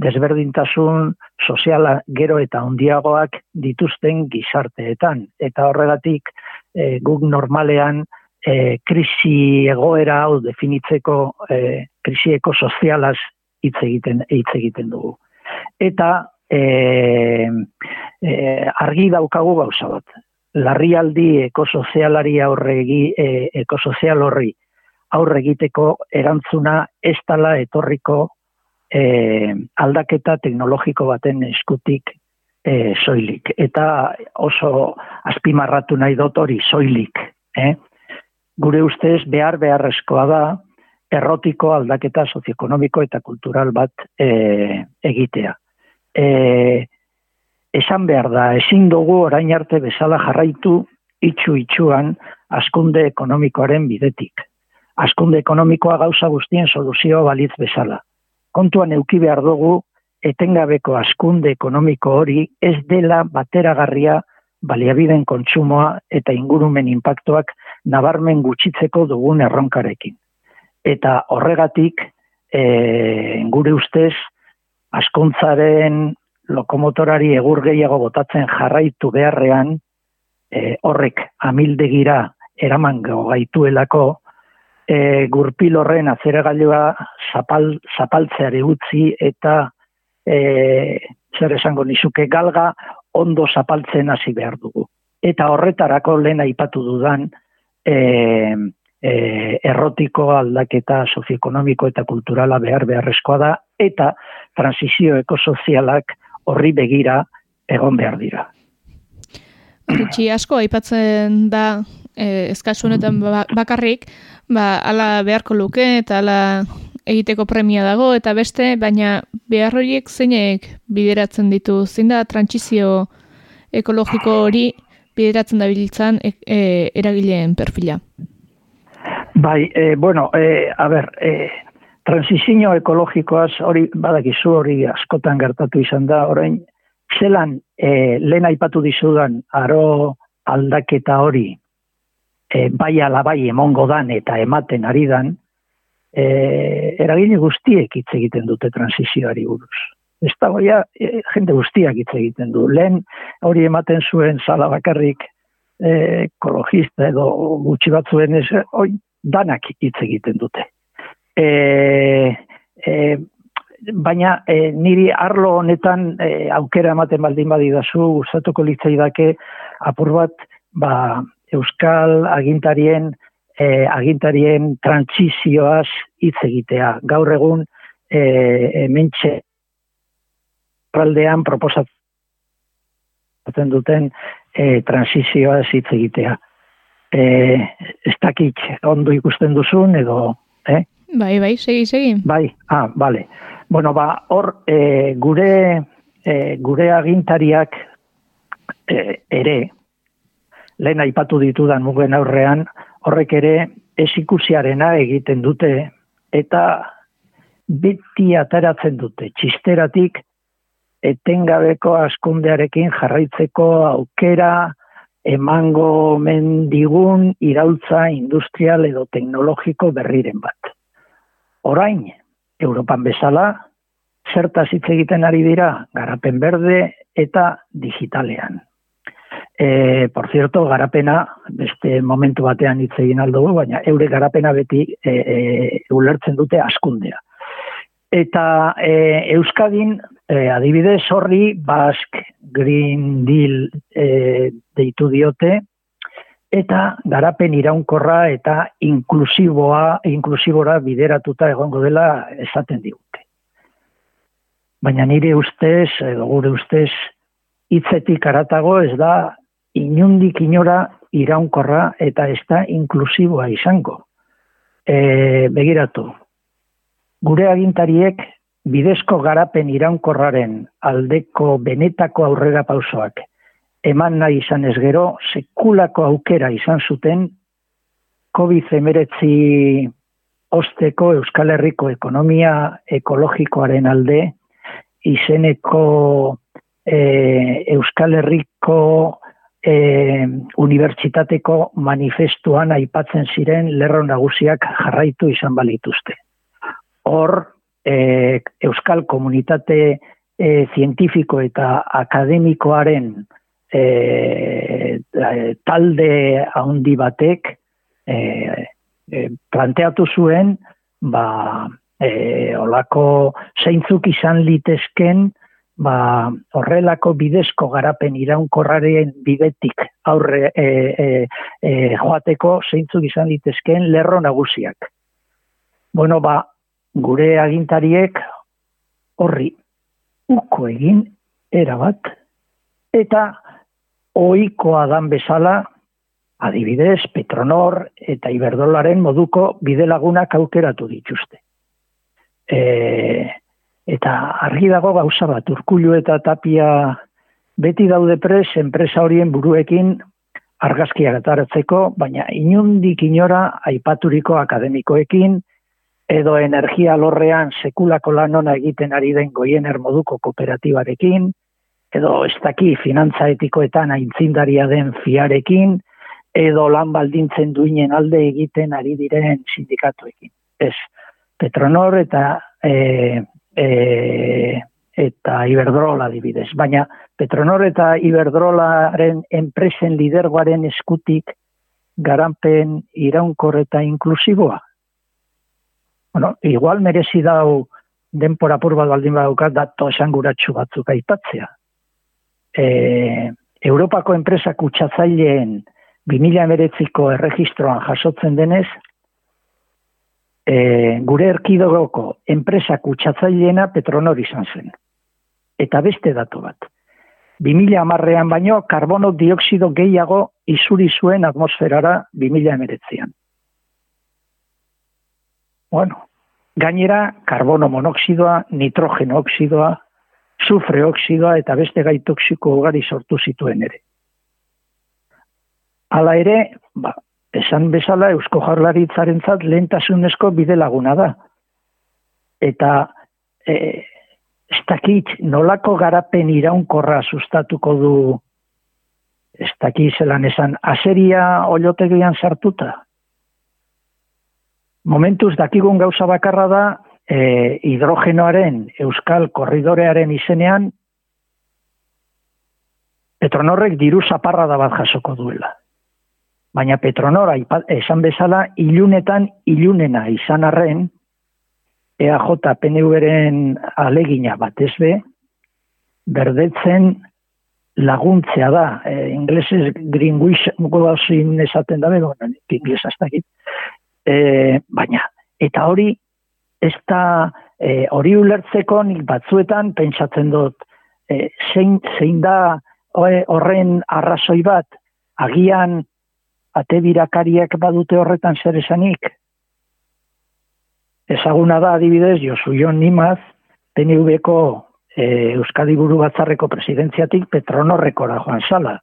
desberdintasun soziala gero eta handiagoak dituzten gizarteetan. Eta horregatik e, guk normalean e, krisi egoera hau definitzeko e, krisi ekosozialaz hitz egiten hitz egiten dugu. Eta e, e, argi daukagu gauza bat. Larrialdi ekosozialari aurregi e, ekosozial horri aurre egiteko erantzuna ez dala etorriko e, aldaketa teknologiko baten eskutik e, soilik. Eta oso azpimarratu nahi dut hori soilik. Eh? Gure ustez behar beharrezkoa da errotiko aldaketa sozioekonomiko eta kultural bat e, egitea. E, esan behar da, ezin dugu orain arte bezala jarraitu itxu itxuan askunde ekonomikoaren bidetik. Askunde ekonomikoa gauza guztien soluzioa balitz bezala. Kontuan euki behar dugu etengabeko askunde ekonomiko hori ez dela bateragarria baliabiden kontsumoa eta ingurumen inpaktuak nabarmen gutxitzeko dugun erronkarekin. Eta horregatik, e, gure ustez, askuntzaren lokomotorari egur gehiago botatzen jarraitu beharrean, e, horrek amildegira eraman gaituelako, e, gurpil horren azeregailua zapal, zapaltzeari utzi eta e, zer esango nizuke galga ondo zapaltzen hasi behar dugu. Eta horretarako lehen aipatu dudan e, e, errotiko aldaketa sozioekonomiko eta kulturala behar beharrezkoa da eta transizio ekosozialak horri begira egon behar dira. Ritxi asko aipatzen da e, honetan ba, bakarrik, ba, ala beharko luke eta ala egiteko premia dago eta beste, baina behar horiek zeinek bideratzen ditu, zein da trantzizio ekologiko hori bideratzen da biltzan e, e, eragileen perfila? Bai, e, bueno, e, a ber, e, transizio ekologikoaz hori badakizu hori askotan gertatu izan da, orain, zelan e, lehen aipatu dizudan aro aldaketa hori e, bai ala bai emongo dan eta ematen ari dan, e, eragile guztiek hitz egiten dute transizioari buruz. Ez da goia, e, jende guztiak hitz egiten du. Lehen hori ematen zuen sala bakarrik e, ekologista edo gutxi batzuen ez, oi, danak hitz egiten dute. E, e, baina e, niri arlo honetan e, aukera ematen baldin badidazu gustatuko litzaidake apur bat ba, euskal agintarien e, agintarien trantsizioaz hitz egitea gaur egun e, e, mentxe aldean proposatzen duten e, transizioaz hitz egitea e, ez dakit ondo ikusten duzun edo eh? Bai, bai, segi, segi. Bai, ah, bale. Bueno, ba, hor, e, gure, e, gure agintariak e, ere, lehen aipatu ditudan mugen aurrean, horrek ere ez ikusiarena egiten dute, eta beti ateratzen dute, txisteratik, etengabeko askundearekin jarraitzeko aukera, emango mendigun iraultza industrial edo teknologiko berriren bat. Orain Europan bezala zertaz hitz egiten ari dira? Garapen berde eta digitalean. E, por cierto, garapena beste momentu batean hitz egin aldo baina eure garapena beti e, e, ulertzen dute askundea. Eta e, Euskadin, e, adibidez, horri Basque Green Deal e, deitu diote, eta garapen iraunkorra eta inklusiboa, inklusibora bideratuta egongo dela esaten digute. Baina nire ustez, edo gure ustez, hitzetik aratago ez da inundik inora iraunkorra eta ez da inklusiboa izango. E, begiratu, gure agintariek bidezko garapen iraunkorraren aldeko benetako aurrera pausoak eman nahi izan ez gero, sekulako aukera izan zuten, COVID-19 osteko Euskal Herriko ekonomia ekologikoaren alde, izeneko e, Euskal Herriko e, unibertsitateko manifestuan aipatzen ziren lerro nagusiak jarraitu izan balituzte. Hor, e, Euskal Komunitate e, Zientifiko eta Akademikoaren e, talde handi batek e, e, planteatu zuen ba e, olako zeintzuk izan litezken ba horrelako bidezko garapen iraunkorraren bidetik aurre e, e, e, joateko zeintzuk izan litezken lerro nagusiak. Bueno, ba, gure agintariek horri uko egin erabat eta oikoa dan bezala, adibidez, Petronor eta Iberdolaren moduko bidelagunak aukeratu dituzte. E, eta argi dago gauza bat, urkullu eta tapia beti daude pres, enpresa horien buruekin argazkiak ataratzeko, baina inundik inora aipaturiko akademikoekin, edo energia lorrean sekulako lanona egiten ari den goiener moduko kooperatibarekin, edo ez daki finantza etikoetan aintzindaria den fiarekin, edo lan baldintzen duinen alde egiten ari diren sindikatuekin. Ez, Petronor eta e, e, eta Iberdrola dibidez. Baina Petronor eta Iberdrolaren enpresen lidergoaren eskutik garanpen iraunkor eta inklusiboa. Bueno, igual merezi dau denpora purbat baldin badaukat dato esanguratsu batzuk aipatzea e, Europako enpresa kutsatzaileen 2000 erregistroan jasotzen denez, e, gure erkidogoko enpresa kutsatzaileena Petronor izan zen. Eta beste datu bat. 2000 amarrean baino, karbono dioksido gehiago izuri zuen atmosferara 2000 emeretzean. Bueno, gainera, karbono monoksidoa, nitrogeno oksidoa, sufre oksidoa eta beste gai toksiko ugari sortu zituen ere. Hala ere, ba, esan bezala Eusko Jaurlaritzaren zat lehentasunezko bide laguna da. Eta e, ez dakit nolako garapen iraunkorra sustatuko du ez dakit zelan esan aseria olotegian sartuta. Momentuz dakigun gauza bakarra da e, hidrogenoaren euskal korridorearen izenean Petronorrek diru zaparra da bat jasoko duela. Baina Petronora esan bezala ilunetan ilunena izan arren EAJ PNV-ren alegina batez be, berdetzen laguntzea da. E, inglesez greenwashing esaten dabe, bueno, ingles ez dakit. E, baina, eta hori, ez da, e, hori ulertzeko nik batzuetan pentsatzen dut, e, zein, zein da horren arrazoi bat, agian ate birakariak badute horretan zer esanik. Ezaguna da adibidez, Josu Jon Nimaz, PNV-ko e, Euskadi Buru Batzarreko presidentziatik Petronorrekora joan sala.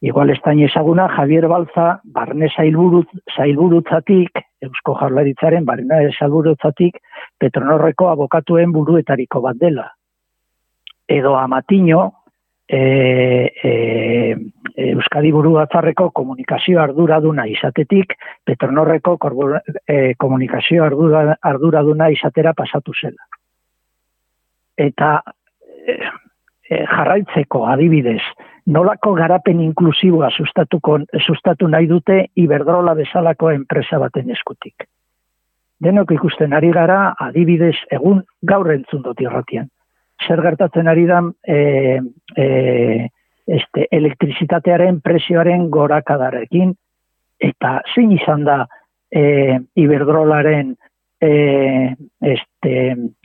Igual ez ezaguna Javier Balza, barne zailburutzatik, Eusko Jarlaritzaren barne zailburutzatik, Petronorreko abokatuen buruetariko bat dela. Edo Amatiño, e, e, Euskadi Buru Batzarreko komunikazio arduraduna izatetik, Petronorreko e, komunikazio ardura, arduraduna izatera pasatu zela. Eta e, e, jarraitzeko adibidez, nolako garapen inklusiboa sustatuko, sustatu nahi dute Iberdrola bezalako enpresa baten eskutik. Denok ikusten ari gara adibidez egun gaur entzun dut irratian zer gertatzen ari da e, e, este, elektrizitatearen presioaren gorakadarekin, eta zein izan da e, iberdrolaren e, este,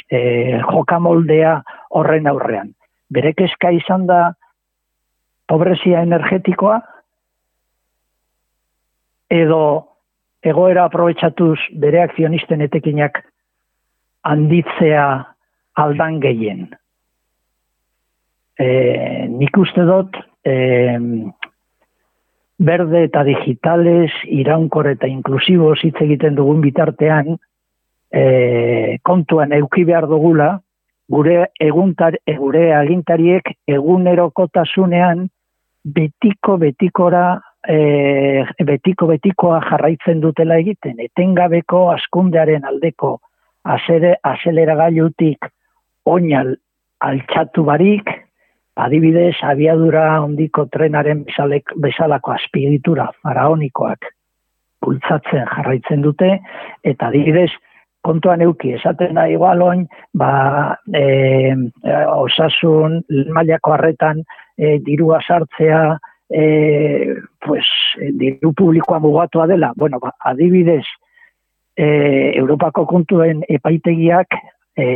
e, jokamoldea horren aurrean. Berek eska izan da pobrezia energetikoa, edo egoera aprobetsatuz bere akzionisten etekinak handitzea aldan gehien e, nik uste dut e, berde eta digitales, iraunkor eta inklusibo hitz egiten dugun bitartean e, kontuan euki behar dugula gure eguntar, gure agintariek egunerokotasunean betiko betikora e, betiko betikoa jarraitzen dutela egiten. Etengabeko askundearen aldeko azere, azelera gaiutik oinal altxatu barik, adibidez, abiadura ondiko trenaren bezalek, bezalako aspigitura faraonikoak bultzatzen jarraitzen dute, eta adibidez, kontuan euki, esaten da igualoin, ba, e, osasun, mailako harretan, e, dirua sartzea, e, pues, diru publikoa mugatua dela. Bueno, ba, adibidez, e, Europako kontuen epaitegiak e,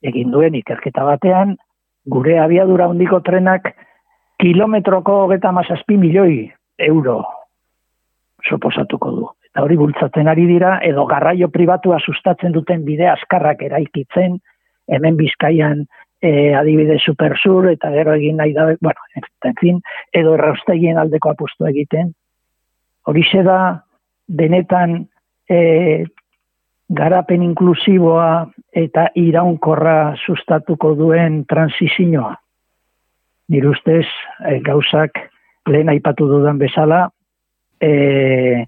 egin duen ikerketa batean, gure abiadura hondiko trenak kilometroko geta mazazpi milioi euro soposatuko du. Eta hori bultzatzen ari dira, edo garraio pribatua sustatzen duten bide askarrak eraikitzen, hemen bizkaian e, adibide supersur, eta gero egin nahi da, bueno, en fin, edo erraustegien aldeko apustu egiten. Hori da, benetan e, garapen inklusiboa eta iraunkorra sustatuko duen transizioa. Nire ustez, e, gauzak lehen aipatu dudan bezala, e,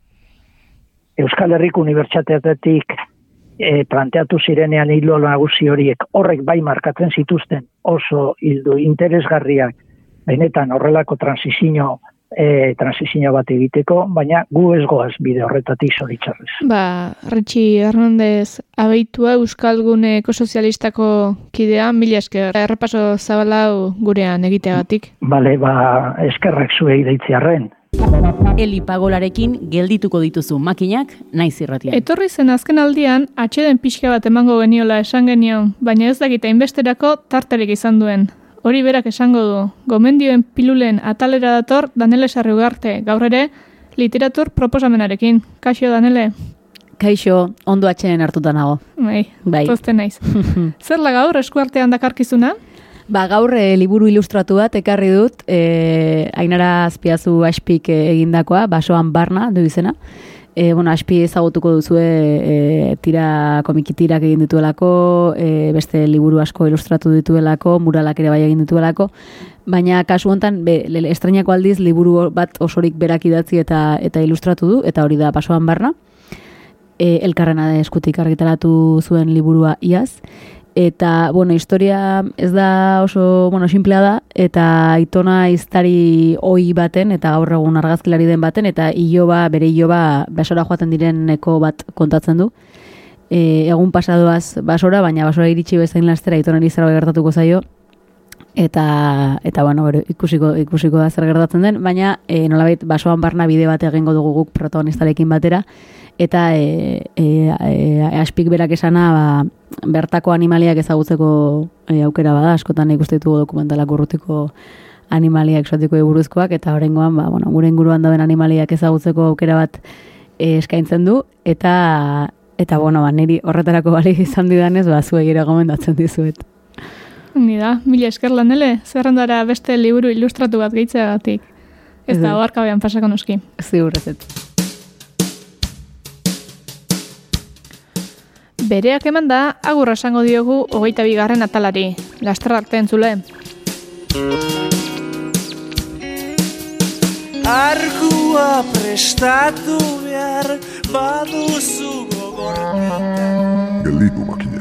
Euskal Herriko Unibertsitateatik e, planteatu zirenean hilo nagusi horiek horrek bai markatzen zituzten oso hildu interesgarriak benetan horrelako transizio e, transizio bat egiteko, baina gu ez goaz bide horretatik zoritzarrez. Ba, Ritxi Hernandez, abeitua Euskalgune Ekosozialistako kidea, mila esker, errepaso zabalau gurean egiteagatik. Bale, ba, eskerrak zuei deitziarren. Eli pagolarekin geldituko dituzu makinak naiz irratia. Etorri zen azken aldian, atxeden pixka bat emango geniola esan genion, baina ez dakita inbesterako tarterik izan duen. Hori berak esango du, gomendioen pilulen atalera dator Danele Sarriugarte, gaur ere, literatur proposamenarekin. Kaixo, Danele? Kaixo, ondo atxenen hartuta nago. Bai, bai. tozten naiz. Zer la gaur, eskuartean dakarkizuna? Ba, gaur e, liburu ilustratu bat ekarri dut, e, ainara azpiazu aspik egindakoa, basoan barna, du izena e, bueno, aspi ezagutuko duzu e, tira komikitirak egin dituelako, e, beste liburu asko ilustratu dituelako, muralak ere bai egin dituelako, baina kasu hontan be, estrenako aldiz liburu bat osorik berak idatzi eta eta ilustratu du, eta hori da pasoan barna. E, elkarrena eskutik argitaratu zuen liburua iaz, Eta, bueno, historia ez da oso, bueno, simplea da, eta itona iztari oi baten, eta gaur egun argazkilari den baten, eta iloba, bere iloba, besora joaten direneko bat kontatzen du. e, egun pasadoaz basora, baina basora iritsi bezain lastera itonari zerbait gertatuko zaio, eta eta bueno, bero, ikusiko ikusiko da zer gertatzen den, baina e, nolabait basoan barna bide bat egingo dugu guk protagonistarekin batera eta e, e, e, aspik berak esana ba, bertako animaliak ezagutzeko e, aukera bada, askotan ikuste ditugu dokumentalak urrutiko animaliak esatiko buruzkoak eta horrengoan ba, bueno, gure inguruan dauden animaliak ezagutzeko aukera bat e, eskaintzen du eta eta bueno, ba, niri horretarako bali izan didanez, ba, zuei ere gomendatzen dizuet. Ni da, mila esker lanele, zerrendara beste liburu ilustratu bat gehitzeagatik. Ez da, oarkabean pasako noski. Ziur Bereak eman da, agurra esango diogu hogeita bigarren atalari. Lastra arte entzule. Arkua prestatu behar baduzu gogorra Gelditu makina.